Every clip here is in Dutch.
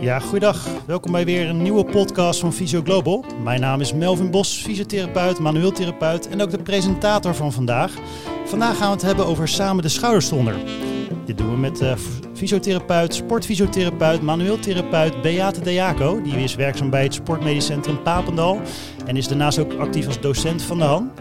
Ja, goeiedag. Welkom bij weer een nieuwe podcast van Physio Global. Mijn naam is Melvin Bos, fysiotherapeut, manueeltherapeut en ook de presentator van vandaag. Vandaag gaan we het hebben over samen de schouderstonder. Dit doen we met uh, fysiotherapeut, sportfysiotherapeut, manueeltherapeut Beate Dejaco. Die is werkzaam bij het Sportmedisch Centrum Papendal en is daarnaast ook actief als docent van de Han.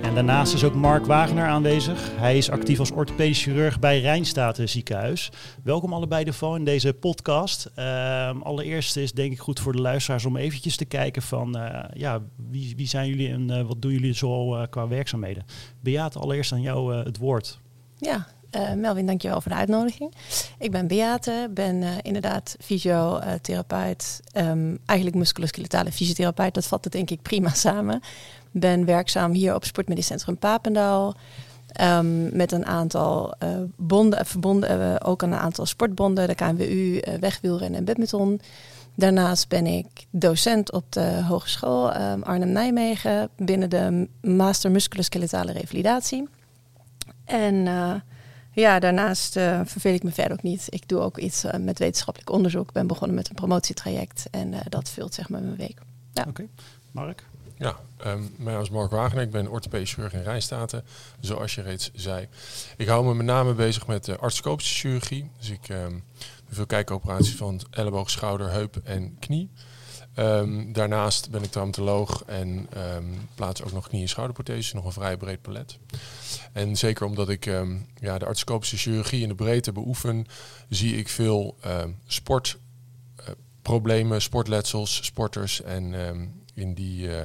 En daarnaast is ook Mark Wagner aanwezig. Hij is actief als orthopedisch chirurg bij Rijnstaten ziekenhuis. Welkom allebei de in deze podcast. Uh, allereerst is denk ik goed voor de luisteraars om eventjes te kijken van uh, ja, wie, wie zijn jullie en uh, wat doen jullie zoal qua werkzaamheden. Beate, allereerst aan jou het woord. Ja, uh, Melvin, dankjewel voor de uitnodiging. Ik ben Beate, ben uh, inderdaad fysiotherapeut, um, eigenlijk musculoskeletale fysiotherapeut. Dat vat het denk ik prima samen. Ben werkzaam hier op Sportmedisch Centrum Papendal. Um, met een aantal uh, bonden, verbonden, ook een aantal sportbonden, de KNWU, wegwielrennen en badminton. Daarnaast ben ik docent op de Hogeschool um, Arnhem-Nijmegen binnen de Master Musculoskeletale Revalidatie. En ja, daarnaast uh, verveel ik me verder ook niet. Ik doe ook iets uh, met wetenschappelijk onderzoek. Ik ben begonnen met een promotietraject en uh, dat vult zeg maar mijn week. Ja. Oké, okay. Mark? Ja, um, mijn naam is Mark Wagner. Ik ben orthopedisch chirurg in Rijnstaten, zoals je reeds zei. Ik hou me met name bezig met uh, artroscopische chirurgie. Dus ik um, doe veel kijkoperaties van elleboog, schouder, heup en knie. Um, daarnaast ben ik traumatoloog en um, plaats ook nog knie- en schouderprotheses, nog een vrij breed palet. En zeker omdat ik um, ja, de artroscopische chirurgie in de breedte beoefen, zie ik veel sportproblemen, uh, sportletsels, sporters. En in die uh,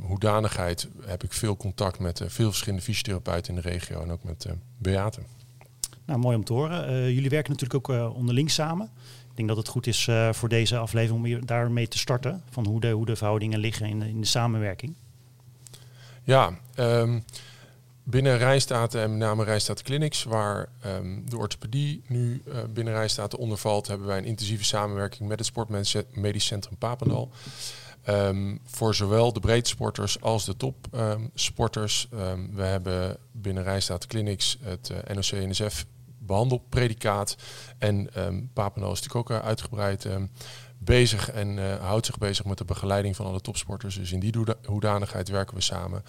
hoedanigheid heb ik veel contact met uh, veel verschillende fysiotherapeuten in de regio en ook met beaten. Nou, mooi om te horen. jullie werken natuurlijk ook onderling samen. Denk dat het goed is uh, voor deze aflevering om daarmee te starten. Van hoe de, hoe de verhoudingen liggen in de, in de samenwerking. Ja, um, binnen Rijnstaten en met name Rijnstaten Clinics, waar um, de orthopedie nu uh, binnen Rijnstaten onder valt, hebben wij een intensieve samenwerking met het Sportmedisch Centrum Papendal. Um, voor zowel de breedsporters als de topsporters. Um, we hebben binnen Rijnstaten Clinics het uh, NOC-NSF behandelpredicaat. En um, Papeno is natuurlijk ook uh, uitgebreid um, bezig en uh, houdt zich bezig met de begeleiding van alle topsporters. Dus in die hoedanigheid werken we samen.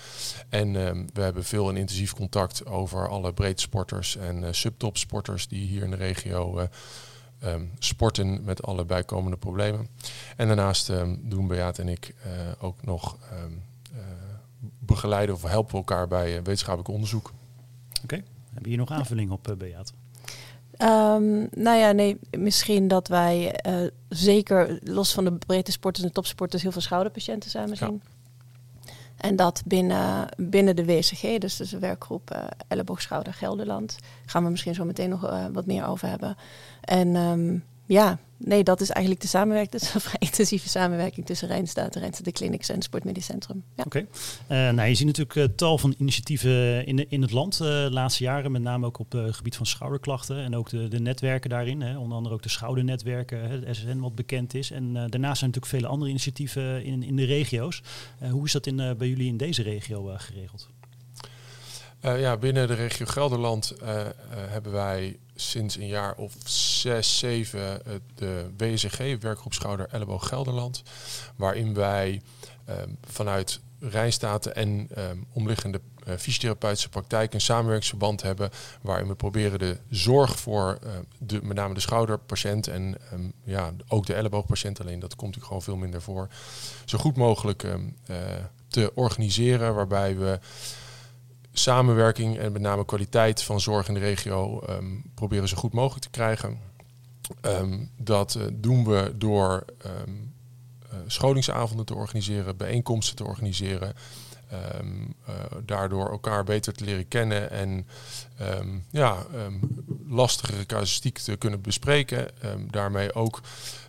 En um, we hebben veel en intensief contact over alle breedsporters en uh, subtopsporters die hier in de regio uh, um, sporten met alle bijkomende problemen. En daarnaast um, doen Beat en ik ook nog um, begeleiden of helpen elkaar bij wetenschappelijk onderzoek. Oké, okay. hebben hier nog aanvulling op, Beat? Um, nou ja, nee, misschien dat wij uh, zeker los van de breedte sporters en topsporters heel veel schouderpatiënten samen zien. Ja. En dat binnen, binnen de WCG, dus de werkgroep uh, Elleboog Schouder Gelderland, gaan we misschien zo meteen nog uh, wat meer over hebben. En um, ja, nee, dat is eigenlijk de samenwerking. Dat is een vrij intensieve samenwerking tussen Rijnstaat, Rijnstaat de Clinics en Sportmedisch Centrum. Ja. Oké. Okay. Uh, nou, je ziet natuurlijk uh, tal van initiatieven in, in het land uh, de laatste jaren, met name ook op het gebied van schouderklachten en ook de, de netwerken daarin. Hè, onder andere ook de schoudernetwerken, hè, het SSN wat bekend is. En daarnaast zijn natuurlijk vele andere initiatieven in, in de regio's. hoe is dat in, bij jullie in deze regio geregeld? Uh, ja, binnen de regio Gelderland uh, uh, hebben wij sinds een jaar of zes, zeven de WSG, Werkgroep Schouder Elleboog Gelderland, waarin wij vanuit Rijnstaten en omliggende fysiotherapeutische praktijk een samenwerkingsverband hebben waarin we proberen de zorg voor de, met name de schouderpatiënt en ja, ook de elleboogpatiënt, alleen dat komt natuurlijk gewoon veel minder voor, zo goed mogelijk um, te organiseren, waarbij we samenwerking en met name kwaliteit van zorg in de regio um, proberen zo goed mogelijk te krijgen. Um, dat uh, doen we door um, uh, scholingsavonden te organiseren, bijeenkomsten te organiseren. Uh, daardoor elkaar beter te leren kennen en ja, lastigere casuïstiek te kunnen bespreken. daarmee ook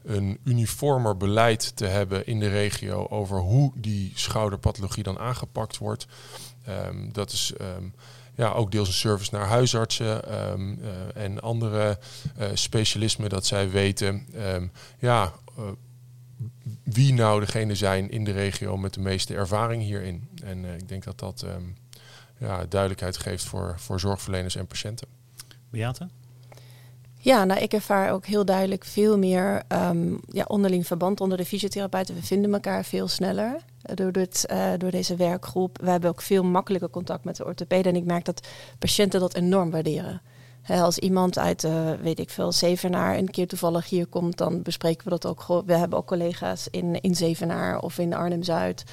een uniformer beleid te hebben in de regio over hoe die schouderpathologie dan aangepakt wordt. Um, dat is um, ja, ook deels een service naar huisartsen um, uh, en andere uh, specialismen dat zij weten. ja, uh, wie nou degene zijn in de regio met de meeste ervaring hierin. En ik denk dat dat ehm, ja, duidelijkheid geeft voor, voor zorgverleners en patiënten. Beate? Ja, nou, ik ervaar ook heel duidelijk veel meer um, ja, onderling verband onder de fysiotherapeuten. We vinden elkaar veel sneller eh, door, dit, uh, door deze werkgroep. We hebben ook veel makkelijker contact met de orthopeden. En ik merk dat patiënten dat enorm waarderen. als iemand uit, uh, weet ik veel, Zevenaar een keer toevallig hier komt, dan bespreken we dat ook. We hebben ook collega's in, in Zevenaar of in Arnhem-Zuid.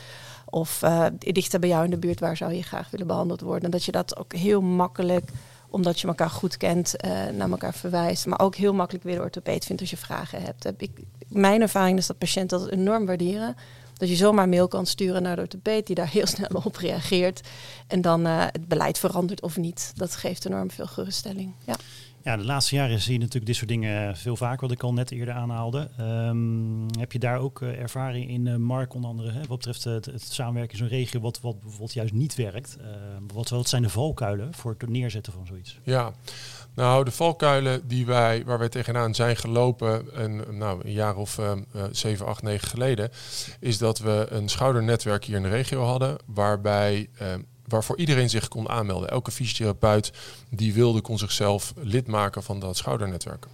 Of dichter bij jou in de buurt, waar zou je graag willen behandeld worden. En dat je dat ook heel makkelijk omdat je elkaar goed kent, uh, naar elkaar verwijst. Maar ook heel makkelijk weer de orthopeed vindt als je vragen hebt. Ik, mijn ervaring is dat patiënten dat enorm waarderen. Dat je zomaar mail kan sturen naar de orthopeed die daar heel snel op reageert. En dan uh, het beleid verandert of niet. Dat geeft enorm veel geruststelling. Ja. Ja, de laatste jaren zie je natuurlijk dit soort dingen veel vaker, wat ik al net eerder aanhaalde. Um, heb je daar ook uh, ervaring in, uh, Mark, onder andere, hè, wat betreft het, samenwerken in zo'n regio, wat, wat bijvoorbeeld juist niet werkt? Uh, wat, wat zijn de valkuilen voor het neerzetten van zoiets? Ja, nou, de valkuilen die wij, waar wij tegenaan zijn gelopen, een, nou, een jaar of uh, 7, 8, 9 geleden, is dat we een schoudernetwerk hier in de regio hadden, waarbij uh, waarvoor iedereen zich kon aanmelden. Elke fysiotherapeut die wilde kon zichzelf lid maken van dat schoudernetwerk.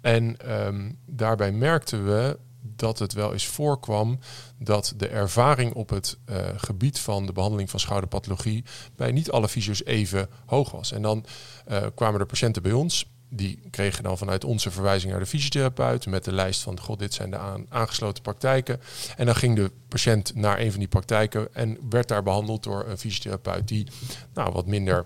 En um, daarbij merkten we dat het wel eens voorkwam dat de ervaring op het uh, gebied van de behandeling van schouderpathologie bij niet alle fysio's even hoog was. En dan uh, kwamen er patiënten bij ons die kregen dan vanuit onze verwijzing naar de fysiotherapeut met de lijst van, god, dit zijn de aan, aangesloten praktijken. En dan ging de patiënt naar een van die praktijken en werd daar behandeld door een fysiotherapeut die nou, wat minder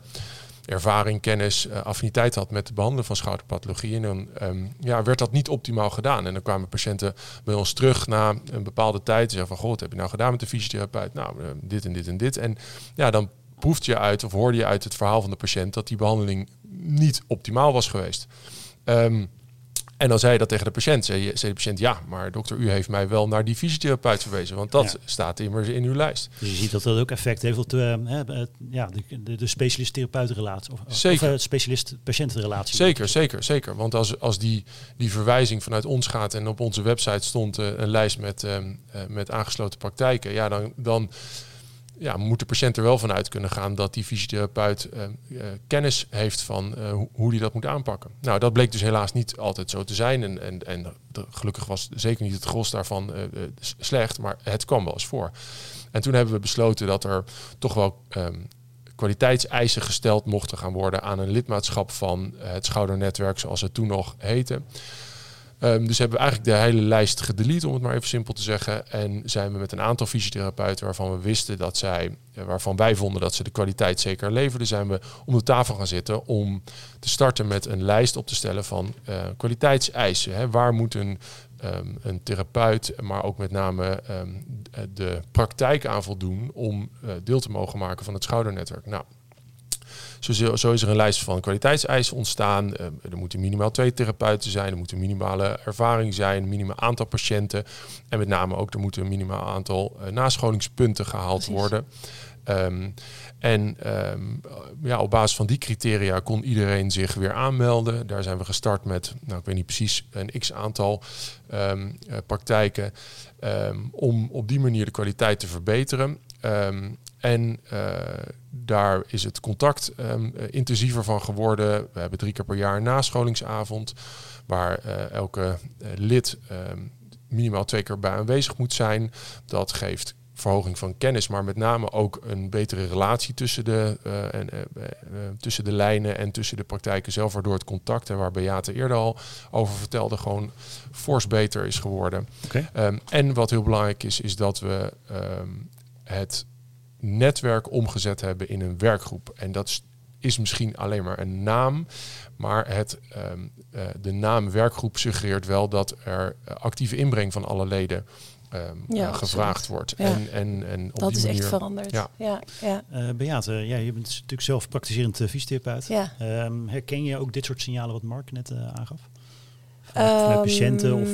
ervaring, kennis, uh, affiniteit had met het behandelen van schouderpathologie. En dan um, ja, werd dat niet optimaal gedaan. En dan kwamen patiënten bij ons terug na een bepaalde tijd en zeggen van, goh, wat heb je nou gedaan met de fysiotherapeut? Nou, uh, dit en dit en dit. En ja, dan proefde je uit of hoorde je uit het verhaal van de patiënt dat die behandeling niet optimaal was geweest. Um, en dan zei je dat tegen de patiënt. Zei, zei de patiënt, ja, maar dokter, u heeft mij wel naar die fysiotherapeut verwezen. Want dat ja. staat immers in uw lijst. Dus je ziet dat dat ook effect heeft op de, uh, ja, de, de, de specialist-therapeutenrelatie. Of, zeker. of uh, specialist-patiëntenrelatie. Zeker, zeker, zeker. Want als, als die, die verwijzing vanuit ons gaat en op onze website stond uh, een lijst met, um, met aangesloten praktijken. Ja, dan... dan ja, moet de patiënt er wel vanuit kunnen gaan dat die fysiotherapeut uh, kennis heeft van ho hoe die dat moet aanpakken. Nou, dat bleek dus helaas niet altijd zo te zijn. En, en, en gelukkig was zeker niet het gros daarvan slecht, maar het kwam wel eens voor. En toen hebben we besloten dat er toch wel um, kwaliteitseisen gesteld mochten gaan worden aan een lidmaatschap van het Schoudernetwerk, zoals het toen nog heette. Um, dus hebben we eigenlijk de hele lijst gedelete, om het maar even simpel te zeggen. En zijn we met een aantal fysiotherapeuten waarvan we wisten dat zij, waarvan wij vonden dat ze de kwaliteit zeker leverden, zijn we om de tafel gaan zitten om te starten met een lijst op te stellen van uh, kwaliteitseisen. Hè. Waar moet een, um, een therapeut, maar ook met name um, de praktijk aan voldoen om uh, deel te mogen maken van het schoudernetwerk? Nou, zo, zo, is er een lijst van kwaliteitseisen ontstaan. Uh, er moeten minimaal twee therapeuten zijn. Er moet een minimale ervaring zijn. Een minimaal aantal patiënten. En met name ook er moet een minimaal aantal uh, nascholingspunten gehaald Precies. worden. Um, en um, ja, op basis van die criteria kon iedereen zich weer aanmelden. Daar zijn we gestart met, nou, ik weet niet precies, een x aantal um, praktijken. om op die manier de kwaliteit te verbeteren. en uh, daar is het contact um, intensiever van geworden. We hebben drie keer per jaar een nascholingsavond, waar uh, elke uh, lid um, minimaal twee keer bij aanwezig moet zijn. Dat geeft verhoging van kennis, maar met name ook een betere relatie tussen de, uh, en, uh, uh, tussen de lijnen en tussen de praktijken zelf, waardoor het contact, en waar Beate eerder al over vertelde, gewoon fors beter is geworden. Okay. Um, en wat heel belangrijk is, is dat we um, het netwerk omgezet hebben in een werkgroep. En dat is misschien alleen maar een naam, maar het, um, uh, de naam werkgroep suggereert wel dat er actieve inbreng van alle leden um, ja, uh, gevraagd wordt. Ja. En, en, en op dat die is manier, echt veranderd. Ja. Ja. Ja. Uh, Beate, ja, je bent natuurlijk zelf praktiserend fysiotherapeut. Ja. Um, herken je ook dit soort signalen wat Mark net aangaf? Vanuit, vanuit patiënten of...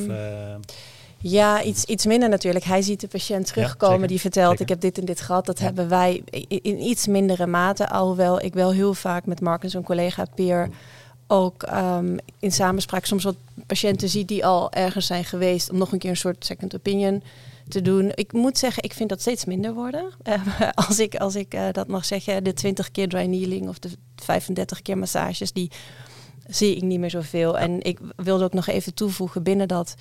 Ja, iets, iets minder natuurlijk. Hij ziet de patiënt terugkomen ja, die vertelt, zeker. ik heb dit en dit gehad. Dat ja. hebben wij in, iets mindere mate. Alhoewel ik wel heel vaak met Mark en zijn collega Peer ook ehm, in samenspraak soms wat patiënten ziet die al ergens zijn geweest om nog een keer een soort second opinion te doen. Ik moet zeggen, ik vind dat steeds minder worden. Uh, als ik, als ik uh, dat mag zeggen, de 20 keer dry needling of de 35 keer massages, die zie ik niet meer zoveel. En ik wilde ook nog even toevoegen binnen dat.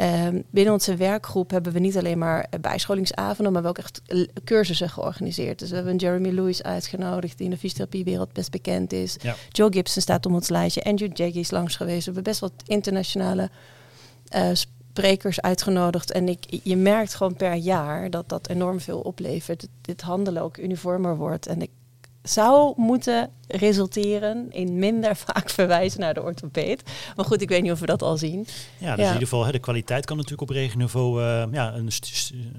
Uh, binnen onze werkgroep hebben we niet alleen maar bijscholingsavonden, maar we ook echt cursussen georganiseerd. Dus we hebben Jeremy Lewis uitgenodigd, die in de fysiotherapiewereld best bekend is. Ja. Joe Gibson staat op ons lijstje. Andrew Jaggy is langs geweest. We hebben best wat internationale uh, sprekers uitgenodigd. En ik, je merkt gewoon per jaar dat dat enorm veel oplevert. Dit handelen ook uniformer wordt. En ik zou moeten resulteren in minder vaak verwijzen naar de orthopeed. Maar goed, ik weet niet of we dat al zien. Ja, dus in ieder geval, hè, de kwaliteit kan natuurlijk op regenniveau uh, ja, een,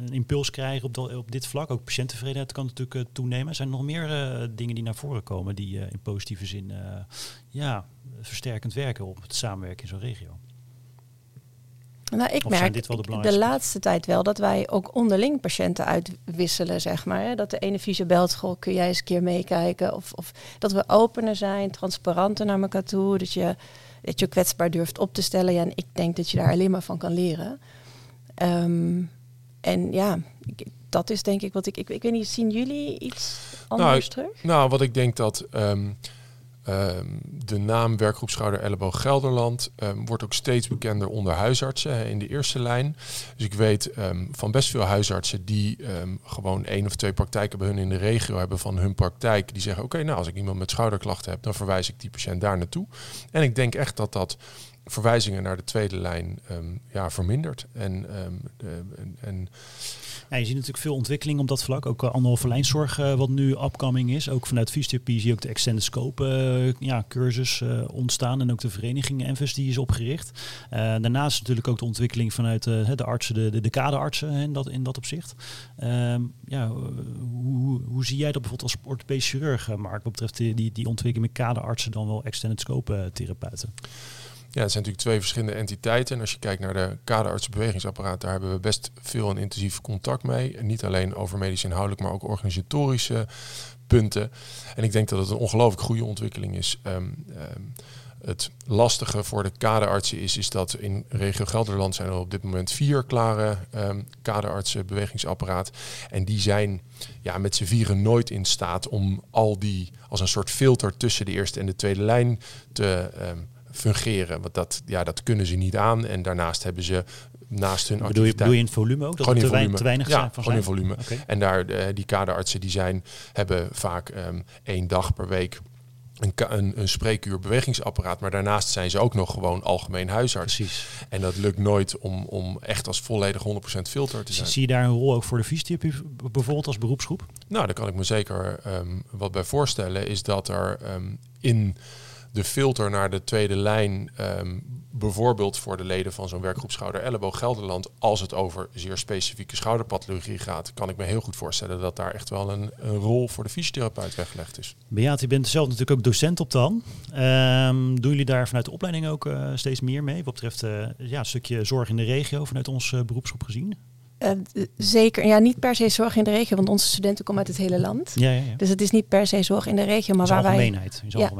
een, impuls krijgen op, op dit vlak. Ook patiënttevredenheid kan natuurlijk uh, toenemen. Zijn er nog meer uh, dingen die naar voren komen die in positieve zin ja, versterkend werken op het samenwerken in zo'n regio? Nou, ik merk de, de, laatste tijd wel dat wij ook onderling patiënten uitwisselen, zeg maar. Hè? Dat de ene visie belt, kun jij eens een keer meekijken? Of, of dat we opener zijn, transparanter naar elkaar toe. Dat je, dat je kwetsbaar durft op te stellen. Ja, en ik denk dat je daar alleen maar van kan leren. Um, en ja, dat is denk ik wat ik, ik... Ik weet niet, zien jullie iets anders nou, terug? Nou, wat ik denk dat... Um, Ehm, de naam werkgroep Schouder Elleboog Gelderland um, wordt ook steeds bekender onder huisartsen in de eerste lijn. Dus ik weet um, van best veel huisartsen die gewoon één of twee praktijken bij hun in de regio hebben van hun praktijk. Die zeggen oké, nou als ik iemand met schouderklachten heb, dan verwijs ik die patiënt daar naartoe. En ik denk echt dat dat verwijzingen naar de tweede lijn ja, vermindert. En, en, en ja, je ziet natuurlijk veel ontwikkeling op dat vlak. Ook uh, anderhalve lijnzorg, uh, wat nu upcoming is. Ook vanuit fysiotherapie zie je ook de extended scope uh, ja, cursus ontstaan. En ook de vereniging Envis die is opgericht. daarnaast natuurlijk ook de ontwikkeling vanuit de artsen, de, de, de kaderartsen in dat, in dat opzicht. Ehm, ja, hoe, hoe zie jij dat bijvoorbeeld als orthopedisch chirurg, Mark, wat betreft die, die, die ontwikkeling met kaderartsen dan wel extended scope therapeuten? Ja, het zijn natuurlijk twee verschillende entiteiten. En als je kijkt naar de kaderartsenbewegingsapparaat, daar hebben we best veel en intensief contact mee. Niet alleen over medisch inhoudelijk, maar ook organisatorische punten. En ik denk dat het een ongelooflijk goede ontwikkeling is. Um, um, het lastige voor de kaderartsen is, is dat in regio Gelderland zijn er op dit moment vier klare um, kaderartsen bewegingsapparaat. En die zijn ja, met z'n vieren nooit in staat om al die als een soort filter tussen de eerste en de tweede lijn te um, fungeren. Want dat, ja, dat kunnen ze niet aan. En daarnaast hebben ze naast hun bedoel je, bedoel je in volume ook? Dat gewoon in te, volume. te weinig ja, zijn van gewoon in volume. En daar, uh, die kaderartsen die zijn, hebben vaak um, één dag per week een, een, een spreekuur bewegingsapparaat, maar daarnaast zijn ze ook nog gewoon algemeen huisarts. Precies. En dat lukt nooit om, om echt als volledig 100% filter te zijn. Zie je daar een rol ook voor de fysiotherapie bijvoorbeeld als beroepsgroep? Nou, daar kan ik me zeker um, wat bij voorstellen, is dat er um, in de filter naar de tweede lijn, um, bijvoorbeeld voor de leden van zo'n werkgroep Schouder Elleboog Gelderland, als het over zeer specifieke schouderpathologie gaat, kan ik me heel goed voorstellen dat daar echt wel een, een rol voor de fysiotherapeut weggelegd is. Beate, je bent zelf natuurlijk ook docent op dan. Um, doen jullie daar vanuit de opleiding ook uh, steeds meer mee, wat betreft uh, ja, een stukje zorg in de regio vanuit onze uh, beroepsgroep gezien? Uh, zeker, ja, niet per se zorg in de regio, want onze studenten komen uit het hele land. Ja, ja, ja. Dus het is niet per se zorg in de regio, maar waar wij. Ja.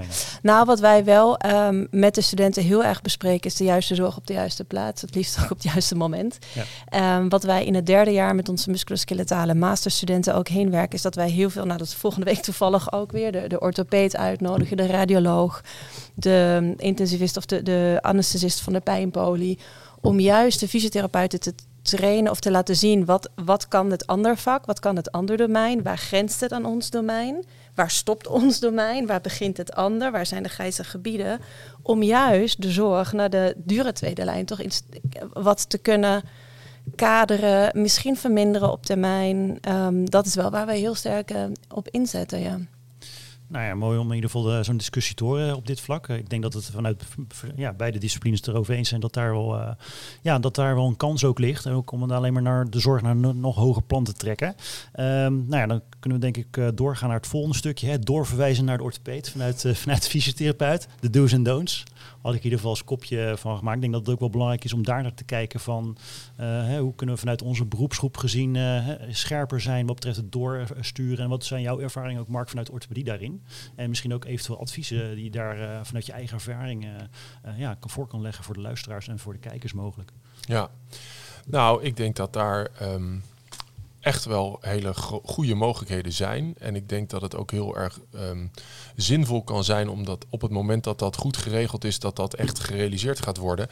Nou, wat wij wel um, met de studenten heel erg bespreken, is de juiste zorg op de juiste plaats. Het liefst ook op het juiste moment. Um, wat wij in het derde jaar met onze musculoskeletale masterstudenten ook heen werken, is dat wij heel veel, nou dat is volgende week toevallig ook weer, de, de orthopeed uitnodigen, de radioloog, de intensivist of de, de anesthesist van de pijnpolie. Om juist de fysiotherapeuten te trainen of te laten zien wat, wat kan het ander vak, wat kan het ander domein, waar grenst het aan ons domein, waar stopt ons domein, waar begint het ander, waar zijn de grijze gebieden, om juist de zorg naar de dure tweede lijn toch iets wat te kunnen kaderen, misschien verminderen op termijn. Um, dat is wel waar wij heel sterk uh, op inzetten, ja. Nou ja, mooi om in ieder geval uh, zo'n discussie te horen op dit vlak. Uh, ik denk dat het vanuit ja, beide disciplines erover eens zijn dat daar, wel, ja, dat daar wel een kans ook ligt. En ook om alleen maar naar de zorg naar nog hoger plan te trekken. Um, nou ja, dan kunnen we denk ik doorgaan naar het volgende stukje. Hè, doorverwijzen naar de orthopeed vanuit, vanuit de fysiotherapeut. De do's en don'ts. Had ik in ieder geval als kopje van gemaakt. Ik denk dat het ook wel belangrijk is om daar naar te kijken van uh, hè, hoe kunnen we vanuit onze beroepsgroep gezien uh, scherper zijn wat betreft het doorsturen. En wat zijn jouw ervaringen ook, Mark, vanuit orthopedie daarin? En misschien ook eventueel adviezen die je daar uh, vanuit je eigen ervaring ja, voor kan leggen voor de luisteraars en voor de kijkers mogelijk. Ja, nou, ik denk dat daar um, echt wel hele goede mogelijkheden zijn. En ik denk dat het ook heel erg um, zinvol kan zijn, omdat op het moment dat dat goed geregeld is, dat dat echt gerealiseerd gaat worden.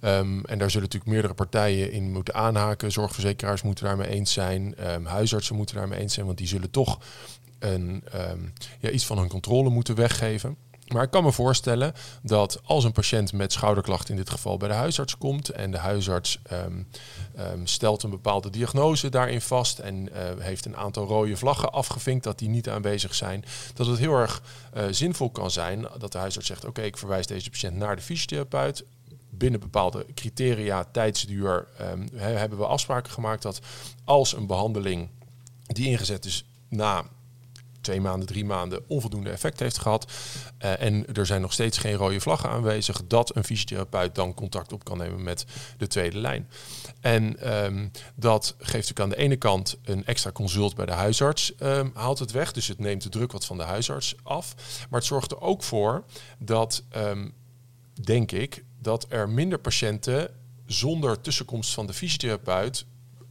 Um, en daar zullen natuurlijk meerdere partijen in moeten aanhaken. Zorgverzekeraars moeten daarmee eens zijn, huisartsen moeten daarmee eens zijn, want die zullen toch een, ja, iets van hun controle moeten weggeven. Maar ik kan me voorstellen dat als een patiënt met schouderklachten in dit geval bij de huisarts komt en de huisarts um, um, stelt een bepaalde diagnose daarin vast en uh, heeft een aantal rode vlaggen afgevinkt dat die niet aanwezig zijn, dat het heel erg uh, zinvol kan zijn dat de huisarts zegt: Oké, ik verwijs deze patiënt naar de fysiotherapeut. Binnen bepaalde criteria, tijdsduur, he, hebben we afspraken gemaakt dat als een behandeling die ingezet is na twee maanden, drie maanden onvoldoende effect heeft gehad. Uh, en er zijn nog steeds geen rode vlaggen aanwezig. Dat een fysiotherapeut dan contact op kan nemen met de tweede lijn. En um, dat geeft natuurlijk aan de ene kant een extra consult bij de huisarts. Um, haalt het weg. Dus het neemt de druk wat van de huisarts af. Maar het zorgt er ook voor dat, um, denk ik, dat er minder patiënten zonder tussenkomst van de fysiotherapeut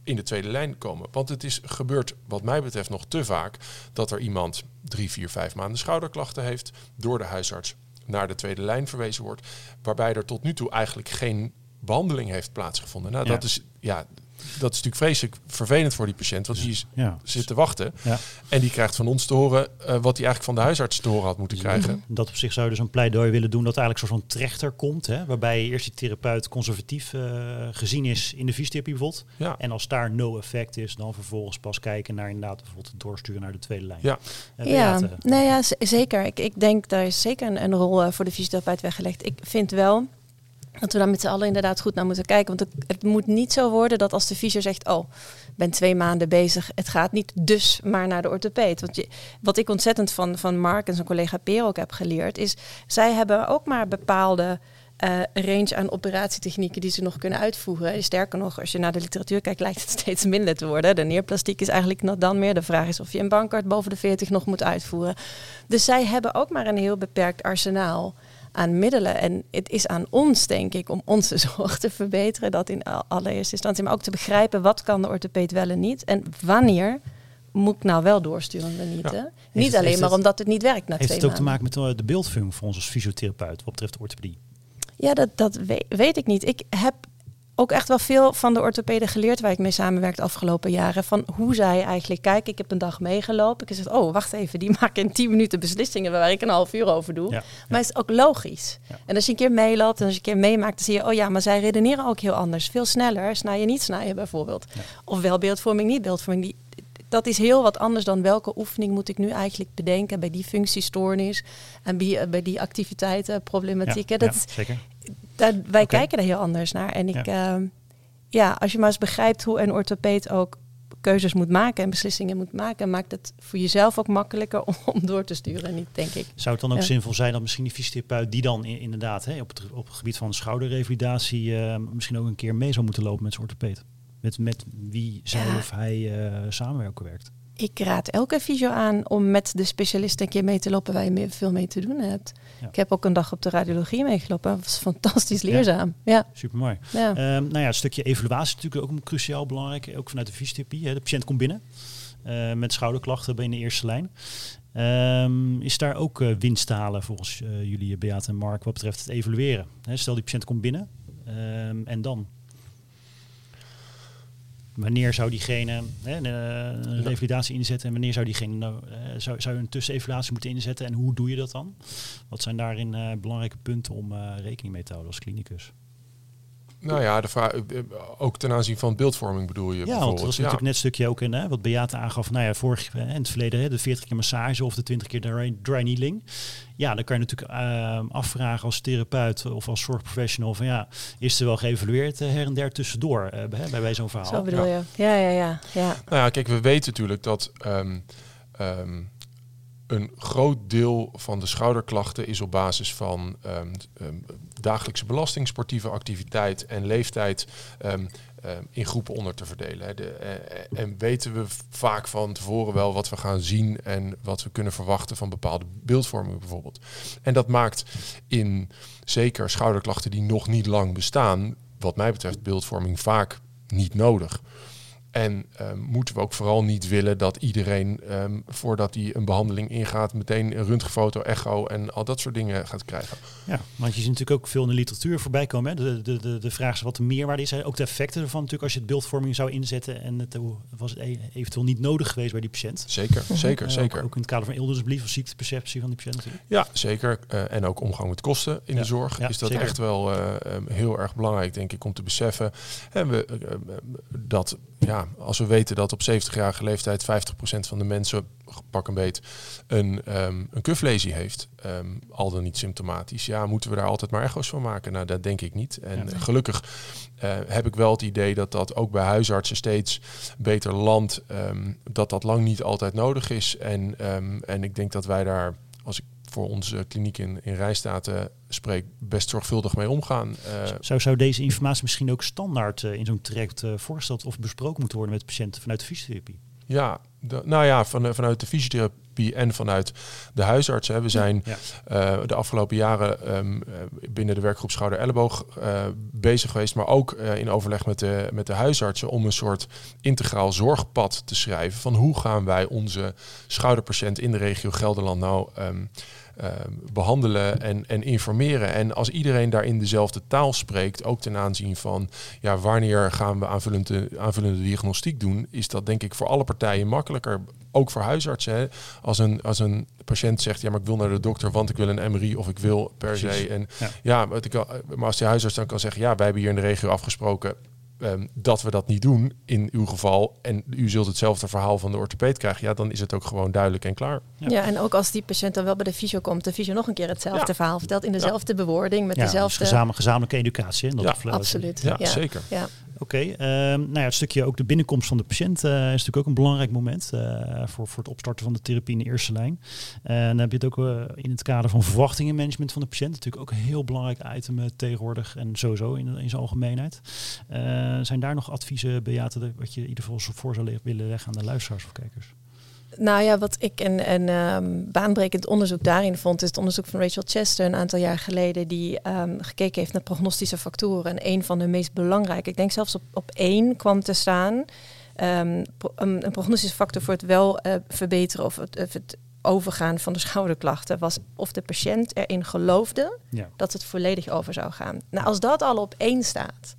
in de tweede lijn komen. Want het is gebeurd, wat mij betreft, nog te vaak dat er iemand drie, vier, vijf maanden schouderklachten heeft, door de huisarts naar de tweede lijn verwezen wordt, waarbij er tot nu toe eigenlijk geen behandeling heeft plaatsgevonden. Nou, dat is ja, dat is natuurlijk vreselijk vervelend voor die patiënt, want die is, ja. zit te wachten. Ja. En die krijgt van ons te horen uh, wat hij eigenlijk van de huisarts te horen had moeten krijgen. Dat op zich zou je dus een pleidooi willen doen dat eigenlijk soort van trechter komt, hè, waarbij eerst die therapeut conservatief uh, gezien is in de fysiotherapie bijvoorbeeld. Ja. En als daar no effect is, dan vervolgens pas kijken naar inderdaad bijvoorbeeld het doorsturen naar de tweede lijn. Ja, uh, ja. nee, ja zeker. Ik, ik denk daar is zeker een, een rol voor de fysiotherapeut weggelegd. Ik vind wel dat we daar met z'n allen inderdaad goed naar moeten kijken. Want het, moet niet zo worden dat als de fysio zegt... oh, ben twee maanden bezig, het gaat niet, dus maar naar de orthopeed. Want wat ik ontzettend van, van Mark en zijn collega Peer ook heb geleerd... is zij hebben ook maar bepaalde... Uh, range aan operatietechnieken die ze nog kunnen uitvoeren. Sterker nog, als je naar de literatuur kijkt, lijkt het steeds minder te worden. De neerplastiek is eigenlijk nog dan meer. De vraag is of je een bankart boven de 40 nog moet uitvoeren. Dus zij hebben ook maar een heel beperkt arsenaal aan middelen. En het is aan ons, denk ik, om onze zorg te verbeteren. Dat in allereerste instantie. Maar ook te begrijpen wat kan de orthopeed wel en niet. En wanneer moet ik nou wel doorsturen en niet. Ja. Niet alleen maar omdat het niet werkt na heeft twee het ook te maken met eh, de beeldvorming voor ons als fysiotherapeut wat betreft orthopedie? Ja, dat, dat weet, weet ik niet. Ik heb ook echt wel veel van de orthopeden geleerd waar ik mee samenwerk de afgelopen jaren. Van hoe zij eigenlijk kijken. Ik heb een dag meegelopen. Ik zeg, oh, wacht even, die maken in 10 minuten beslissingen waar ik een half uur over doe. maar het is ook logisch. En als je een keer meeloopt en als je een keer meemaakt, dan zie je, oh ja, maar zij redeneren ook heel anders. Veel sneller. Snijden, niet snijden bijvoorbeeld. Of wel beeldvorming, niet beeldvorming. Die, dat is heel wat anders dan welke oefening moet ik nu eigenlijk bedenken bij die functiestoornis en bij, bij die activiteiten, problematieken. dat, zeker daar, wij kijken er heel anders naar. En ik, ja. Uh, ja, als je maar eens begrijpt hoe een orthopeed ook keuzes moet maken en beslissingen moet maken, maakt het voor jezelf ook makkelijker om, om door te sturen, niet, denk ik. Zou het dan ook zinvol zijn dat misschien die fysiotherapeut die dan inderdaad hè, op, het, op het gebied van schouderrevalidatie uh, misschien ook een keer mee zou moeten lopen met zijn orthopeed? Met, met wie zij of hij uh, samenwerken werkt? Ik raad elke fysio aan om met de specialist een keer mee te lopen waar je veel mee te doen hebt. Ik heb ook een dag op de radiologie meegelopen. Dat was fantastisch leerzaam. Ja, ja. supermooi. Ja. Um, nou ja, het stukje evaluatie is natuurlijk ook cruciaal belangrijk. Ook vanuit de fysiotherapie. Hè. De patiënt komt binnen uh, met schouderklachten ben in de eerste lijn. Um, is daar ook uh, winst te halen volgens uh, jullie, Beat en Mark, wat betreft het evalueren? Hè, stel die patiënt komt binnen um, en dan? Wanneer zou diegene hè, een revalidatie inzetten en wanneer zou diegene nou, uh, zou, zou een tussenevaluatie moeten inzetten en hoe doe je dat dan? Wat zijn daarin uh, belangrijke punten om rekening mee te houden als klinicus? Nou ja, de vraag, ook ten aanzien van beeldvorming bedoel je? Ja, want dat was natuurlijk net een stukje ook in hè, wat Beate aangaf. Nou ja, vorig in het verleden hè, de 40 keer massage of de 20 keer dry, dry needling. Ja, dan kan je natuurlijk uh, afvragen als therapeut of als zorgprofessional van ja, is er wel geëvalueerd uh, her en der tussendoor uh, bij, bij zo'n verhaal? Zo bedoel je. Ja, ja, ja. ja. Nou ja, kijk, we weten natuurlijk dat um, um, een groot deel van de schouderklachten is op basis van ehm, ehm, dagelijkse belasting, sportieve activiteit en leeftijd ehm, in groepen onder te verdelen. De, eh, en weten we vaak van tevoren wel wat we gaan zien en wat we kunnen verwachten van bepaalde beeldvorming bijvoorbeeld. En dat maakt in zeker schouderklachten die nog niet lang bestaan, wat mij betreft beeldvorming vaak niet nodig. En ehm, moeten we ook vooral niet willen dat iedereen, ehm, voordat hij een behandeling ingaat, meteen een röntgenfoto, echo en al dat soort dingen gaat krijgen. Ja, want je ziet natuurlijk ook veel in de literatuur voorbij komen. Hè? De, de, de, de vraag is wat de meerwaarde is. Ook de effecten ervan natuurlijk als je het beeldvorming zou inzetten. En het hoe was het e- eventueel niet nodig geweest bij die patiënt. Zeker, zeker, Eh, zeker. Ook, ook in het kader van ildersblief of ziekteperceptie van die patiënt natuurlijk. Ja, zeker. Eh, en ook omgang met kosten in Ja, de zorg. ja, is dat zeker. echt wel eh, eh, heel erg belangrijk, denk ik, om te beseffen. En we, eh, eh, dat, ja, als we weten dat op 70-jarige leeftijd 50% van de mensen, pak een beet, een, ehm, een kuflesie heeft, ehm, al dan niet symptomatisch, ja, moeten we daar altijd maar echo's van maken? Nou, dat denk ik niet. En Ja. gelukkig eh, heb ik wel het idee dat dat ook bij huisartsen steeds beter landt, ehm, dat dat lang niet altijd nodig is. En, en ik denk dat wij daar, als ik voor onze kliniek in, in Rijstaten spreek, best zorgvuldig mee omgaan. Eh, Zou, zou deze informatie misschien ook standaard eh, in zo'n traject eh, voorgesteld of besproken moeten worden met de patiënt vanuit de fysiotherapie? ja, de- nou ja, van, vanuit de fysiotherapie en vanuit de huisarts. Hè. We zijn Ja. de afgelopen jaren ehm, eh, binnen de werkgroep Schouder-Elleboog eh, bezig geweest, maar ook in overleg met de, met de huisartsen om een soort integraal zorgpad te schrijven van hoe gaan wij onze schouderpatiënt in de regio Gelderland nou ehm, ehm, behandelen en, en informeren. En als iedereen daarin dezelfde taal spreekt, ook ten aanzien van ja, wanneer gaan we aanvullende, aanvullende diagnostiek doen, is dat denk ik voor alle partijen makkelijker. Ook voor huisartsen. Hè. Als, een, als een patiënt zegt, ja, maar ik wil naar de dokter, want ik wil een MRI of ik wil per se. En Ja. ja, wat ik, al- maar als de huisarts dan kan zeggen, ja, wij hebben hier in de regio afgesproken ehm, dat we dat niet doen in uw geval. En u zult hetzelfde verhaal van de orthopeed krijgen. Ja, dan is het ook gewoon duidelijk en klaar. Ja. Ja. en ook als die patiënt dan wel bij de fysio komt, de fysio nog een keer hetzelfde Ja. verhaal vertelt in dezelfde bewoording, met Ja, dus dezelfde... gezamenlijke, gezamenlijke educatie. in dat. Absoluut. Ja, Ja. zeker. Ja. Oké, ehm, nou ja, het stukje ook de binnenkomst van de patiënt eh, is natuurlijk ook een belangrijk moment eh, voor, voor het opstarten van de therapie in de eerste lijn. En dan heb je het ook eh, in het kader van verwachtingenmanagement van de patiënt, natuurlijk ook een heel belangrijk item eh, tegenwoordig en sowieso in, in zijn algemeenheid. Eh, zijn daar nog adviezen, Beate, wat je in ieder geval voor zou le- willen leggen aan de luisteraars of kijkers? Nou ja, wat ik een, een ehm, baanbrekend onderzoek daarin vond, is het onderzoek van Rachel Chester een aantal jaar geleden, die ehm, gekeken heeft naar prognostische factoren. En een van de meest belangrijke, ik denk zelfs op, op één kwam te staan, ehm, pro- een, prognostische factor voor het wel eh, verbeteren of het, of het overgaan van de schouderklachten, was of de patiënt erin geloofde Ja. dat het volledig over zou gaan. Nou, als dat al op één staat,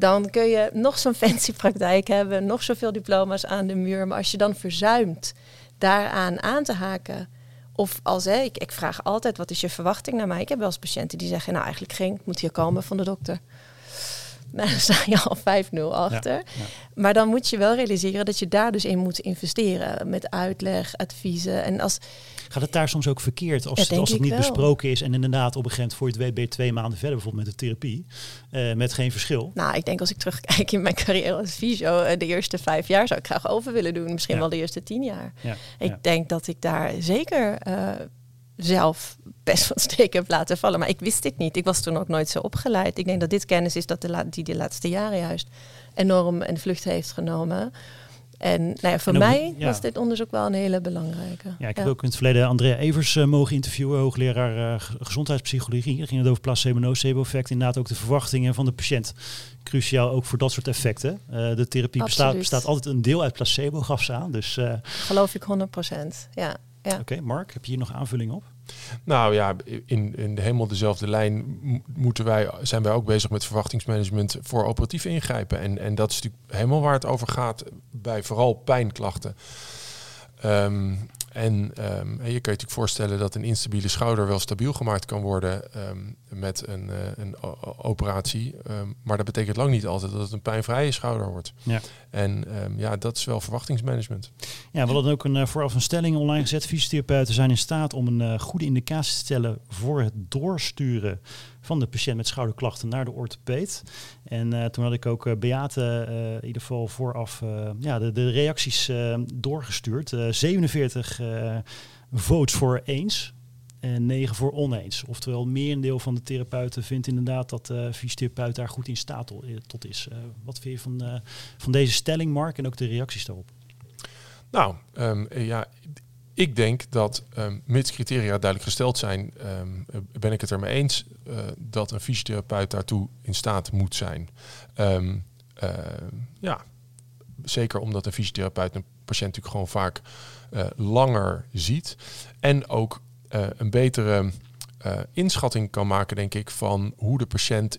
dan kun je nog zo'n fancy praktijk hebben, nog zoveel diploma's aan de muur, maar als je dan verzuimt daaraan aan te haken, of als hè, ik, ik vraag altijd, wat is je verwachting naar mij? Ik heb wel eens patiënten die zeggen, nou eigenlijk geen, ik moet hier komen van de dokter. Nou, dan sta je al 5-0 achter. ja. Maar dan moet je wel realiseren dat je daar dus in moet investeren. Met uitleg, adviezen. En als, Gaat het daar soms ook verkeerd als, Ja, als het niet wel. besproken is en inderdaad op een gegeven moment voor je het weet twee maanden verder bijvoorbeeld met de therapie, eh, met geen verschil? Nou, ik denk als ik terugkijk in mijn carrière als fysio, eh, de eerste vijf jaar zou ik graag over willen doen. Misschien Ja. wel de eerste tien jaar. Ja, Ik denk dat ik daar zeker eh, zelf best wat steken heb laten vallen. Maar ik wist dit niet. Ik was toen ook nooit zo opgeleid. Ik denk dat dit kennis is dat de die de laatste jaren juist enorm een vlucht heeft genomen. En nou ja, voor En ook- mij ja. was dit onderzoek wel een hele belangrijke. Ja, ik heb ook in het verleden Andrea Evers eh, mogen interviewen, hoogleraar eh, ge- gezondheidspsychologie. Daar ging het over placebo-nocebo-effect. Inderdaad ook de verwachtingen van de patiënt. Cruciaal ook voor dat soort effecten. Eh, de therapie bestaat, bestaat altijd een deel uit placebo, gaf ze aan. Dus Geloof ik 100 Ja, ja. oké, Mark, heb je hier nog aanvulling op? Nou ja, in, in helemaal dezelfde lijn moeten wij, zijn wij ook bezig met verwachtingsmanagement voor operatief ingrijpen. En, en dat is natuurlijk helemaal waar het over gaat bij vooral pijnklachten. Ehm, en ehm, en je kan je natuurlijk voorstellen dat een instabiele schouder wel stabiel gemaakt kan worden ehm, met een, eh, een operatie. Ehm, maar dat betekent lang niet altijd dat het een pijnvrije schouder wordt. Ja. En ja, dat is wel verwachtingsmanagement. Ja, we hadden ook een, eh, vooraf een stelling online gezet. Fysiotherapeuten zijn in staat om een eh, goede indicatie te stellen voor het doorsturen van de patiënt met schouderklachten naar de orthopeed. En toen had ik ook Beate in ieder geval vooraf ja, de, de reacties doorgestuurd. 47 votes voor eens en 9 voor oneens. Oftewel, merendeel van de therapeuten vindt inderdaad dat de uh, fysiotherapeut daar goed in staat tot is. Uh, wat vind je van, uh, van deze stelling, Mark, en ook de reacties daarop? Nou, um, ja, ik denk dat um, mits criteria duidelijk gesteld zijn, um, ben ik het ermee eens uh, dat een fysiotherapeut daartoe in staat moet zijn. ja, zeker omdat een fysiotherapeut een patiënt natuurlijk gewoon vaak uh, langer ziet. En ook een betere inschatting kan maken, denk ik, van hoe de patiënt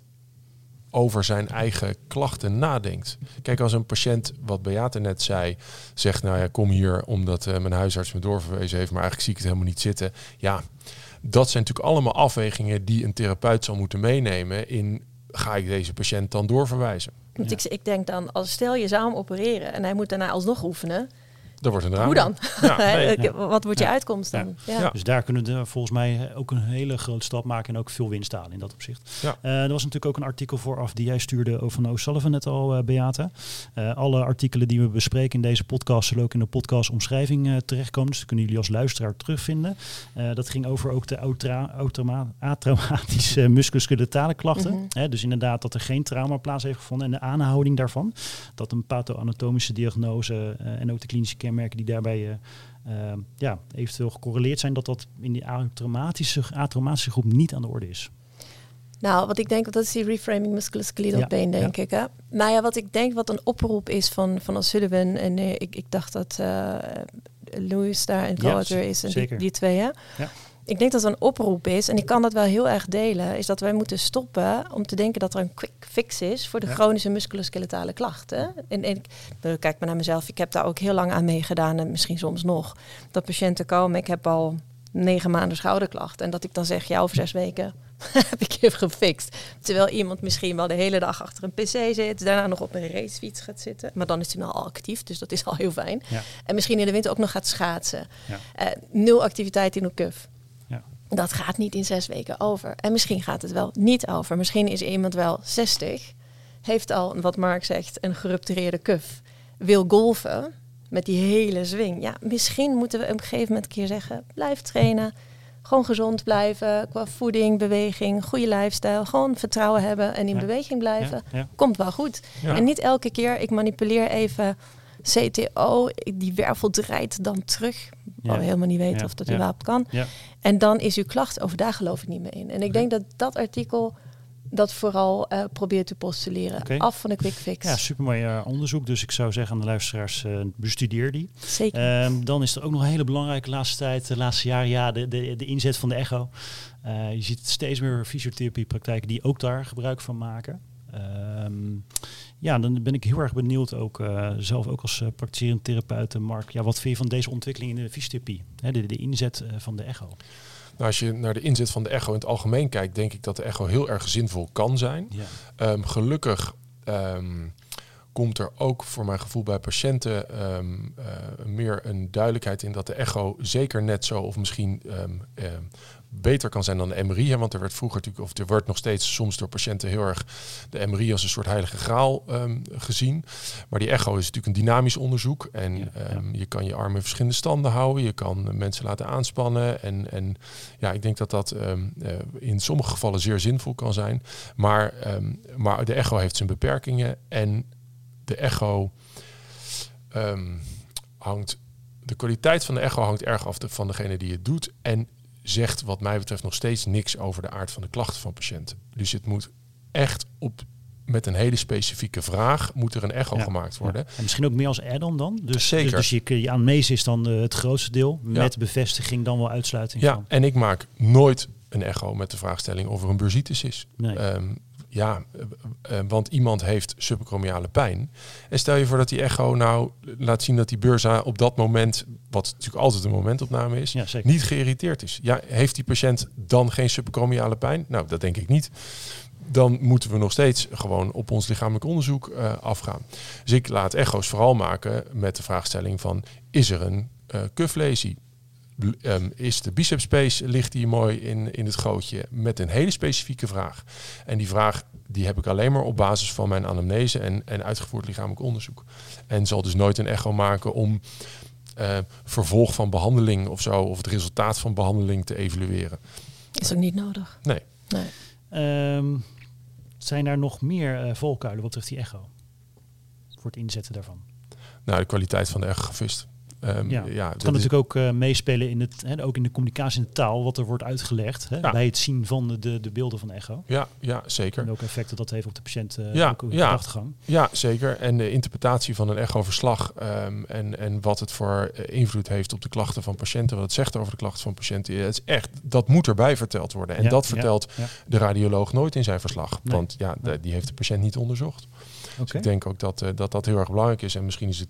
over zijn eigen klachten nadenkt. Kijk, als een patiënt, wat Beate net zei, zegt, nou ja, kom hier omdat uh, mijn huisarts me doorverwezen heeft, maar eigenlijk zie ik het helemaal niet zitten. Ja, dat zijn natuurlijk allemaal afwegingen die een therapeut zal moeten meenemen in, ga ik deze patiënt dan doorverwijzen? Want ja. ik, ik denk dan, als stel je zou hem opereren en hij moet daarna alsnog oefenen, dat wordt een drama. Hoe dan? Ja, nee, Wat wordt je uitkomst dan? Ja. Dus daar kunnen we volgens mij ook een hele grote stap maken en ook veel winst halen in dat opzicht. Ja. Uh, er was natuurlijk ook een artikel vooraf die jij stuurde over van O'Sullivan net al, uh, Beate. Uh, alle artikelen die we bespreken in deze podcast zullen ook in de podcastomschrijving terechtkomen. Dus dat kunnen jullie als luisteraar terugvinden. dat ging over ook de atraumatische musculoskeletale klachten. Mm -hmm. dus inderdaad dat er geen trauma plaats heeft gevonden en de aanhouding daarvan. Dat een pathoanatomische diagnose en ook de klinische kenmerken die daarbij uh, uh, ja, eventueel gecorreleerd zijn, dat dat in die atraumatische, atraumatische groep niet aan de orde is. Nou, wat ik denk, dat is die reframing musculoskeletal ja, been, denk ja. ik. Hè? Nou ja, wat ik denk, wat een oproep is van, van Sullivan, en uh, ik, ik dacht dat uh, Louis daar een co-auteur ja, is, en die, die, twee, hè? Ja ik denk dat er een oproep is, en ik kan dat wel heel erg delen, is dat wij moeten stoppen om te denken dat er een quick fix is voor de ja. chronische musculoskeletale klachten. En, en ik kijk maar naar mezelf, ik heb daar ook heel lang aan meegedaan en misschien soms nog. Dat patiënten komen, ik heb al negen maanden schouderklachten en dat ik dan zeg, ja, over zes weken heb ik even gefixt. Terwijl iemand misschien wel de hele dag achter een pc zit, daarna nog op een racefiets gaat zitten. Maar dan is hij wel al actief, dus dat is al heel fijn. Ja. En misschien in de winter ook nog gaat schaatsen. Ja. Uh, nul activiteit in de kuf. Dat gaat niet in zes weken over. En misschien gaat het wel niet over. Misschien is iemand wel 60, heeft al, wat Mark zegt, een geruptureerde kuf, wil golven met die hele swing. Ja, misschien moeten we op een gegeven moment een keer zeggen: blijf trainen. Gewoon gezond blijven qua voeding, beweging, goede lifestyle. Gewoon vertrouwen hebben en in ja. beweging blijven. Ja, ja. Komt wel goed. En niet elke keer, ik manipuleer even CTO, die wervel draait dan terug. We helemaal niet weten of dat überhaupt kan. En dan is uw klacht, over daar geloof ik niet meer in. En ik denk dat dat artikel dat vooral uh, probeert te postuleren. Okay. Af van de quick fix. Ja, supermooi uh, onderzoek. Dus ik zou zeggen aan de luisteraars, uh, bestudeer die. Zeker. Um, dan is er ook nog een hele belangrijke laatste tijd, de laatste jaren, ja, de, de, de inzet van de echo. je ziet steeds meer fysiotherapiepraktijken die ook daar gebruik van maken. Um, ja, dan ben ik heel erg benieuwd ook uh, zelf ook als uh, praktiserend therapeut, Mark. Ja, wat vind je van deze ontwikkeling in de fysiotherapie? Hè, de, de inzet uh, van de echo. Nou, als je naar de inzet van de echo in het algemeen kijkt, denk ik dat de echo heel erg zinvol kan zijn. Ja. Um, gelukkig um, komt er ook voor mijn gevoel bij patiënten um, uh, meer een duidelijkheid in dat de echo zeker net zo of misschien beter kan zijn dan de MRI. Hè, want er werd vroeger natuurlijk, of er wordt nog steeds soms door patiënten heel erg de MRI als een soort heilige graal um, gezien. Maar die echo is natuurlijk een dynamisch onderzoek. En ja, ja. Um, je kan je armen in verschillende standen houden. Je kan mensen laten aanspannen. En, en ja, ik denk dat dat um, uh, in sommige gevallen zeer zinvol kan zijn. Maar, maar de echo heeft zijn beperkingen. En de echo hangt de kwaliteit van de echo hangt erg af de, van degene die het doet. En zegt wat mij betreft nog steeds niks over de aard van de klachten van patiënten. Dus het moet echt op met een hele specifieke vraag moet er een echo ja, gemaakt worden. Ja. En misschien ook meer als add-on dan? Dus, Zeker. Dus, dus je, je aanmees is dan uh, het grootste deel. Met bevestiging dan wel uitsluiting ja, van. en ik maak nooit een echo met de vraagstelling of er een bursitis is. Nee. Um, ja, uh, want iemand heeft subacromiale pijn. En stel je voor dat die echo nou laat zien dat die beurza op dat moment, wat natuurlijk altijd een momentopname is, ja, niet geïrriteerd is. Ja, heeft die patiënt dan geen subacromiale pijn? Nou, dat denk ik niet. Dan moeten we nog steeds gewoon op ons lichamelijk onderzoek uh, afgaan. Dus ik laat echo's vooral maken met de vraagstelling van, is er een uh, kuflesie? Ehm, is de biceps space, ligt die mooi in, in het gootje met een hele specifieke vraag. En die vraag die heb ik alleen maar op basis van mijn anamnese en, en uitgevoerd lichamelijk onderzoek. En zal dus nooit een echo maken om uh, vervolg van behandeling of zo, of het resultaat van behandeling te evalueren. Is ook niet nodig. Nee. nee. Um, zijn er nog meer uh, valkuilen wat betreft die echo? Voor het inzetten daarvan? Nou, de kwaliteit van de echogravist. Um, ja. ja. het kan natuurlijk ook uh, meespelen in het, hè, ook in de communicatie in de taal, wat er wordt uitgelegd hè, ja. bij het zien van de, de, de beelden van de echo. Ja, ja, zeker. En welke effecten dat heeft op de patiënt uh, ja, ook ja, gedachtegang. Ja, zeker. En de interpretatie van een echoverslag um, en, en wat het voor uh, invloed heeft op de klachten van patiënten, wat het zegt over de klachten van patiënten, het is echt, dat moet erbij verteld worden. En dat vertelt de radioloog nooit in zijn verslag, nee. want ja, die heeft de patiënt niet onderzocht. Okay. Dus ik denk ook dat, uh, dat dat heel erg belangrijk is. En misschien is het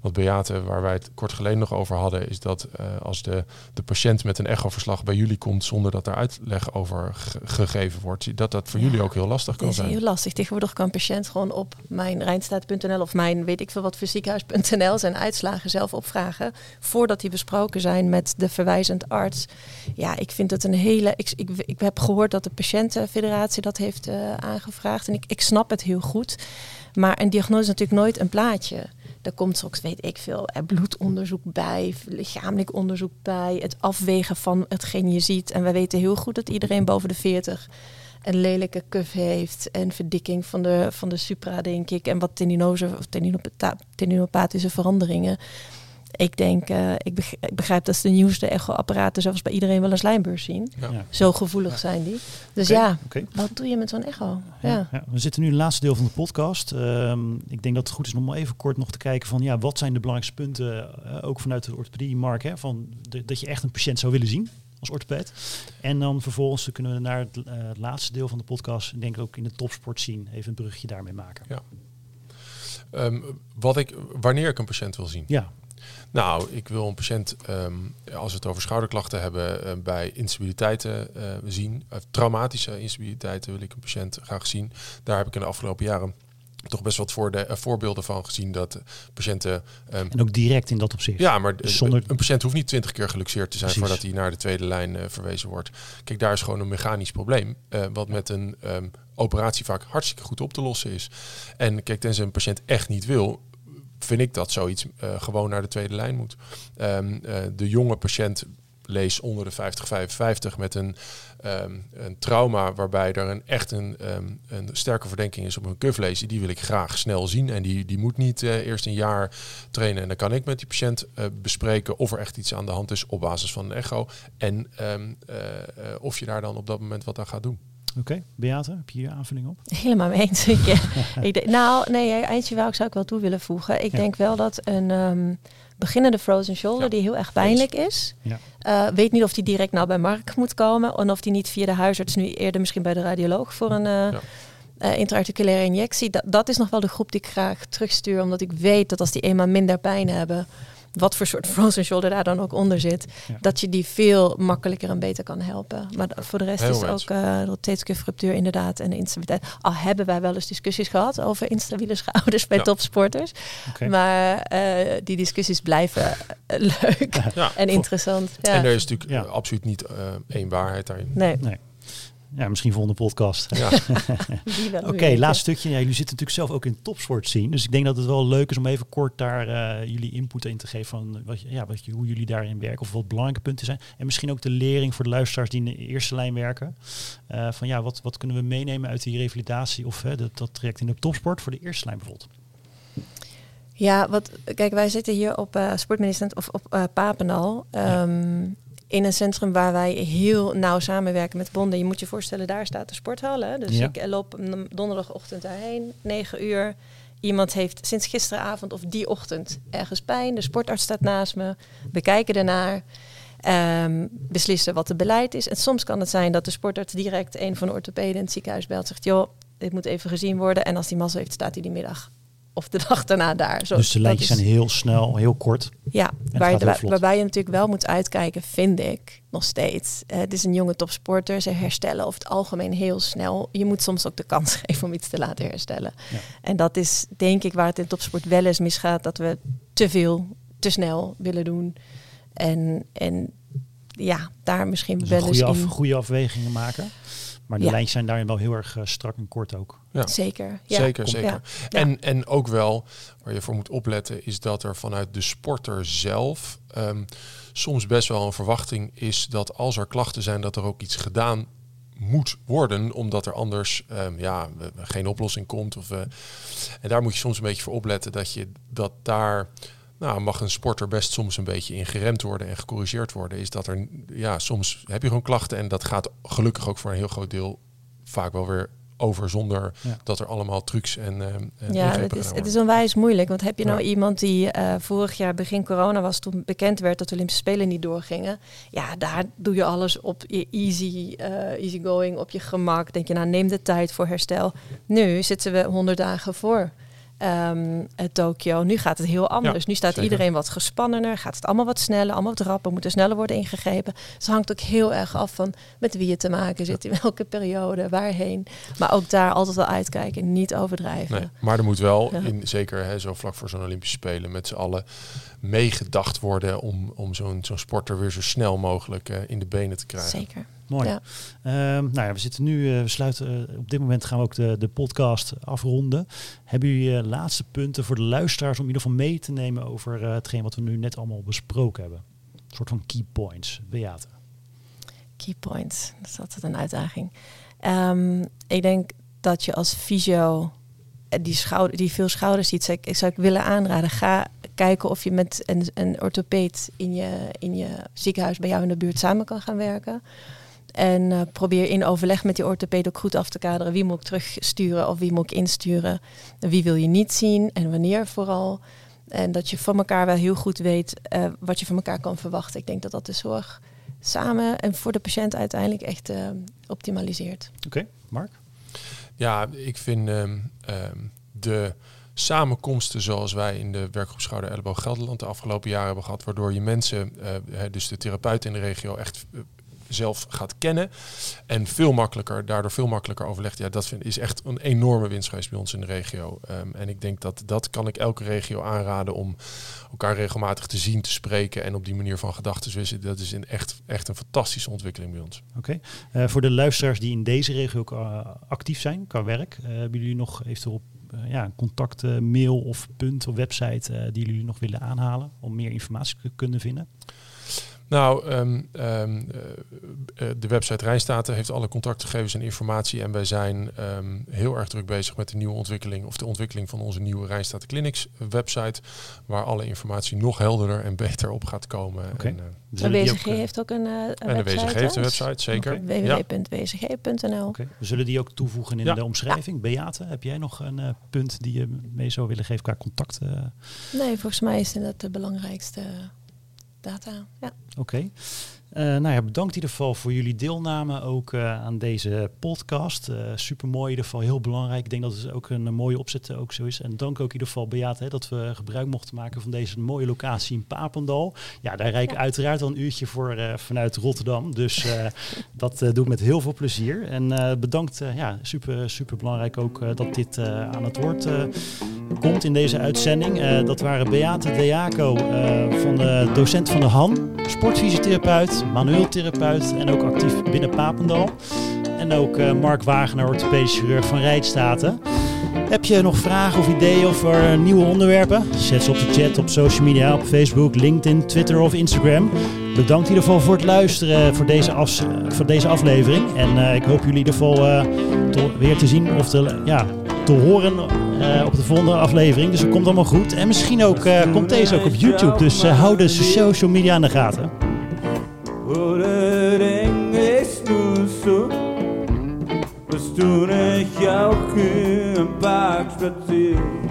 wat Beate, waar wij het kort geleden nog over hadden, is dat uh, als de, de patiënt met een echoverslag bij jullie komt zonder dat er uitleg over ge gegeven wordt, dat dat voor jullie ook heel lastig kan dat zijn. is heel lastig. Tegenwoordig kan een patiënt gewoon op mijn Rijnstaat.nl of mijn weet ik veel wat voor ziekenhuis.nl zijn uitslagen zelf opvragen voordat die besproken zijn met de verwijzend arts. Ja, ik vind het een hele. Ik, ik, ik heb gehoord dat de patiëntenfederatie dat heeft uh, aangevraagd en ik, ik snap het heel goed. Maar een diagnose is natuurlijk nooit een plaatje. Er komt straks, weet ik veel, er bloedonderzoek bij, lichamelijk onderzoek bij, het afwegen van hetgeen je ziet. En we weten heel goed dat iedereen boven de 40 een lelijke kuf heeft en verdikking van de, van de supra, denk ik. En wat tendinose of tendinopathische veranderingen. Ik denk, uh, ik, begrijp, ik, begrijp, dat ze de nieuwste echoapparaten zelfs bij iedereen wel een slijmbeurs zien. Ja. Zo gevoelig ja. zijn die. Dus okay, ja, okay. wat doe je met zo'n echo? Ja. ja. we zitten nu in het laatste deel van de podcast. Um, ik denk dat het goed is om even kort nog te kijken van ja, wat zijn de belangrijkste punten, uh, ook vanuit de orthopedie, Mark, hè, van de, dat je echt een patiënt zou willen zien als orthopeed. En dan vervolgens kunnen we naar het, uh, het laatste deel van de podcast, ik denk ook in de topsport zien, even een brugje daarmee maken. Ja. Um, wat ik, wanneer ik een patiënt wil zien. Ja, nou, ik wil een patiënt, um, als we het over schouderklachten hebben, uh, bij instabiliteiten uh, zien. Uh, traumatische instabiliteiten wil ik een patiënt graag zien. Daar heb ik in de afgelopen jaren toch best wat voor de, voorbeelden van gezien dat patiënten... Um, en ook direct in dat opzicht. Ja, maar dus zonder... een patiënt hoeft niet twintig keer geluxeerd te zijn Precies. voordat hij naar de tweede lijn verwezen wordt. Kijk, daar is gewoon een mechanisch probleem. wat met een um, operatie vaak hartstikke goed op te lossen is. En kijk, tenzij een patiënt echt niet wil, vind ik dat zoiets uh, gewoon naar de tweede lijn moet. Um, uh, de jonge patiënt lees onder de 50, 55 met een, um, een trauma waarbij er een, echt een, um, een sterke verdenking is op een kuflesie, die wil ik graag snel zien. En die, die moet niet uh, eerst een jaar trainen. En dan kan ik met die patiënt bespreken of er echt iets aan de hand is op basis van een echo. En of je daar dan op dat moment wat aan gaat doen. Oké, okay. Beate, heb je hier aanvulling op? Helemaal mee eens. ik denk, nou, nee, eindje wel, ik zou ik wel toe willen voegen. Ik ja. denk wel dat een um, beginnende frozen shoulder, ja. die heel erg pijnlijk is, ja. uh, weet niet of die direct nou bij Mark moet komen en of die niet via de huisarts nu eerder misschien bij de radioloog voor een uh, uh, intraarticulaire injectie. Dat, dat is nog wel de groep die ik graag terugstuur, omdat ik weet dat als die eenmaal minder pijn hebben, wat voor soort frozen shoulder daar dan ook onder zit, ja. dat je die veel makkelijker en beter kan helpen. Maar voor de rest Heel is mens. ook uh, rotatie inderdaad en de instabiliteit. Al hebben wij wel eens discussies gehad over instabiele schouders bij ja. topsporters. Okay. Maar uh, die discussies blijven uh, leuk ja. en interessant. En er is natuurlijk absoluut niet één waarheid daarin. Nee. nee. Ja, misschien volgende podcast. Ja. Oké, okay, laatste stukje. Ja, jullie zitten natuurlijk zelf ook in topsport zien. Dus ik denk dat het wel leuk is om even kort daar uh, jullie input in te geven van wat, ja, wat, hoe jullie daarin werken. Of wat belangrijke punten zijn. En misschien ook de lering voor de luisteraars die in de eerste lijn werken. Uh, van ja, wat, wat kunnen we meenemen uit die revalidatie of uh, dat, dat traject in de topsport voor de eerste lijn bijvoorbeeld? Ja, wat, kijk, wij zitten hier op uh, Sportminister of op uh, Papendal. Um, ja in een centrum waar wij heel nauw samenwerken met bonden. Je moet je voorstellen, daar staat de sporthal. Hè? Dus ja. ik loop donderdagochtend daarheen, 9 uur. Iemand heeft sinds gisteravond of die ochtend ergens pijn. De sportarts staat naast me. We kijken ernaar. Um, beslissen wat het beleid is. En soms kan het zijn dat de sportarts direct een van de orthopeden in het ziekenhuis belt. Zegt, joh, dit moet even gezien worden. En als die mazzel heeft, staat hij die middag of de dag daarna daar. Zo, dus de lijntjes is, zijn heel snel, heel kort. Ja, waar je, waar, waarbij je natuurlijk wel moet uitkijken, vind ik nog steeds. Uh, het is een jonge topsporter, ze herstellen over het algemeen heel snel. Je moet soms ook de kans geven om iets te laten herstellen. Ja. En dat is denk ik waar het in topsport wel eens misgaat, dat we te veel, te snel willen doen. En, en ja, daar misschien Dus wel een eens af, in. goede afwegingen maken. Maar de Ja. lijntjes zijn daarin wel heel erg eh, strak en kort ook. Ja. Zeker. Ja. Zeker, zeker. En, en ook wel, waar je voor moet opletten, is dat er vanuit de sporter zelf ehm, soms best wel een verwachting is dat als er klachten zijn, dat er ook iets gedaan moet worden, omdat er anders ehm, ja, geen oplossing komt. Of, eh, en daar moet je soms een beetje voor opletten dat je dat daar. Nou, mag een sporter best soms een beetje in geremd worden en gecorrigeerd worden. Is dat er, ja, soms heb je gewoon klachten en dat gaat gelukkig ook voor een heel groot deel vaak wel weer over zonder Ja. dat er allemaal trucs en, ehm en Ja, het is, het is onwijs moeilijk. Want heb je nou Ja. iemand die eh, vorig jaar begin corona was, toen bekend werd dat de Olympische Spelen niet doorgingen. Ja, daar doe je alles op je easy, eh easy going, op je gemak. Denk je, nou neem de tijd voor herstel. Nu zitten we 100 dagen voor ehm eh, Tokio. Nu gaat het heel anders. Ja, nu staat zeker. iedereen wat gespannener. Gaat het allemaal wat sneller, allemaal wat rapper. Moet er sneller worden ingegrepen. Dus het hangt ook heel erg af van met wie je te maken zit. In welke periode, waarheen. Maar ook daar altijd wel uitkijken. Niet overdrijven. Nee, maar er moet wel, Ja. in, zeker hè, zo vlak voor zo'n Olympische Spelen, met z'n allen meegedacht worden om, om zo'n zo'n sporter weer zo snel mogelijk eh, in de benen te krijgen. Zeker. Mooi. Ja. Ehm, nou ja, we zitten nu, eh, we sluiten, eh, op dit moment gaan we ook de, de podcast afronden. Hebben jullie eh, laatste punten voor de luisteraars om in ieder geval mee te nemen over hetgeen wat we nu net allemaal besproken hebben? Een soort van key points. Beate. Key points. Dat is altijd een uitdaging. Ehm, ik denk dat je als fysio die, schouder, die veel schouders ziet, zou ik, zou ik willen aanraden. Ga kijken of je met een, een orthopeed in je, in je ziekenhuis bij jou in de buurt samen kan gaan werken. En eh, probeer in overleg met die orthopeed ook goed af te kaderen. Wie moet ik terugsturen of wie moet ik insturen? Wie wil je niet zien en wanneer vooral? En dat je van elkaar wel heel goed weet eh, wat je van elkaar kan verwachten. Ik denk dat dat de zorg samen en voor de patiënt uiteindelijk echt eh, optimaliseert. Oké, Mark? Ja, ik vind ehm, ehm, de samenkomsten zoals wij in de werkgroep Schouder Elleboog Gelderland de afgelopen jaren hebben gehad, waardoor je mensen, eh, hè, dus de therapeuten in de regio, echt zelf gaat kennen en veel makkelijker, daardoor veel makkelijker overlegt. Ja, dat vind, is echt een enorme winst bij ons in de regio. Ehm, en ik denk dat dat kan ik elke regio aanraden om elkaar regelmatig te zien, te spreken en op die manier van gedachten te wisselen. Dat is een echt, echt een fantastische ontwikkeling bij ons. Oké. Eh, voor de luisteraars die in deze regio eh, actief zijn qua werk, eh, hebben jullie nog eventueel een contact, mail of punt of website die jullie nog willen aanhalen om meer informatie te kunnen vinden? Nou, ehm, ehm, eh, eh, de website Rijnstaten heeft alle contactgegevens en informatie. En wij zijn ehm, heel erg druk bezig met de nieuwe ontwikkeling of de ontwikkeling van onze nieuwe Rijnstaten Clinics website. Waar alle informatie nog helderder en beter op gaat komen. En, eh, De WCG ook, heeft ook een, eh, een en de website. WCG heeft een website, zeker. Www.wcg.nl. Oké, We zullen die ook toevoegen in Ja. de omschrijving. Beate, heb jij nog een eh, punt die je mee zou willen geven qua contact? eh? Nee, volgens mij is dat de belangrijkste data. Ja. Oké. Eh, nou ja, bedankt in ieder geval voor jullie deelname ook eh, aan deze podcast. Eh Super mooi, in ieder geval heel belangrijk. Ik denk dat het ook een, mooie opzet ook zo is. En dank ook in ieder geval Beate hè, dat we gebruik mochten maken van deze mooie locatie in Papendal. Ja, daar rijd ik Ja. uiteraard al een uurtje voor vanuit Rotterdam. Dus dat doe ik met heel veel plezier. En bedankt, ja, super, super belangrijk ook dat dit aan het woord komt in deze uitzending. Dat waren Beate Deaco, van de docent van de Han, sportfysiotherapeut, manueel therapeut en ook actief binnen Papendal. En ook eh, Mark Wagener, orthopedisch chirurg van Rijtstaten. Heb je nog vragen of ideeën over nieuwe onderwerpen? Zet ze op de chat op social media, op Facebook, LinkedIn, Twitter of Instagram. Bedankt in ieder geval voor het luisteren voor deze, afs- voor deze aflevering. En eh, ik hoop jullie in ieder geval eh, weer te zien of te, ja, te horen eh, op de volgende aflevering. Dus het komt allemaal goed. En misschien ook, eh, komt deze ook op YouTube. Dus eh, hou de social media in de gaten. oder denkst du so, was du nicht auch hier im Park spazierst?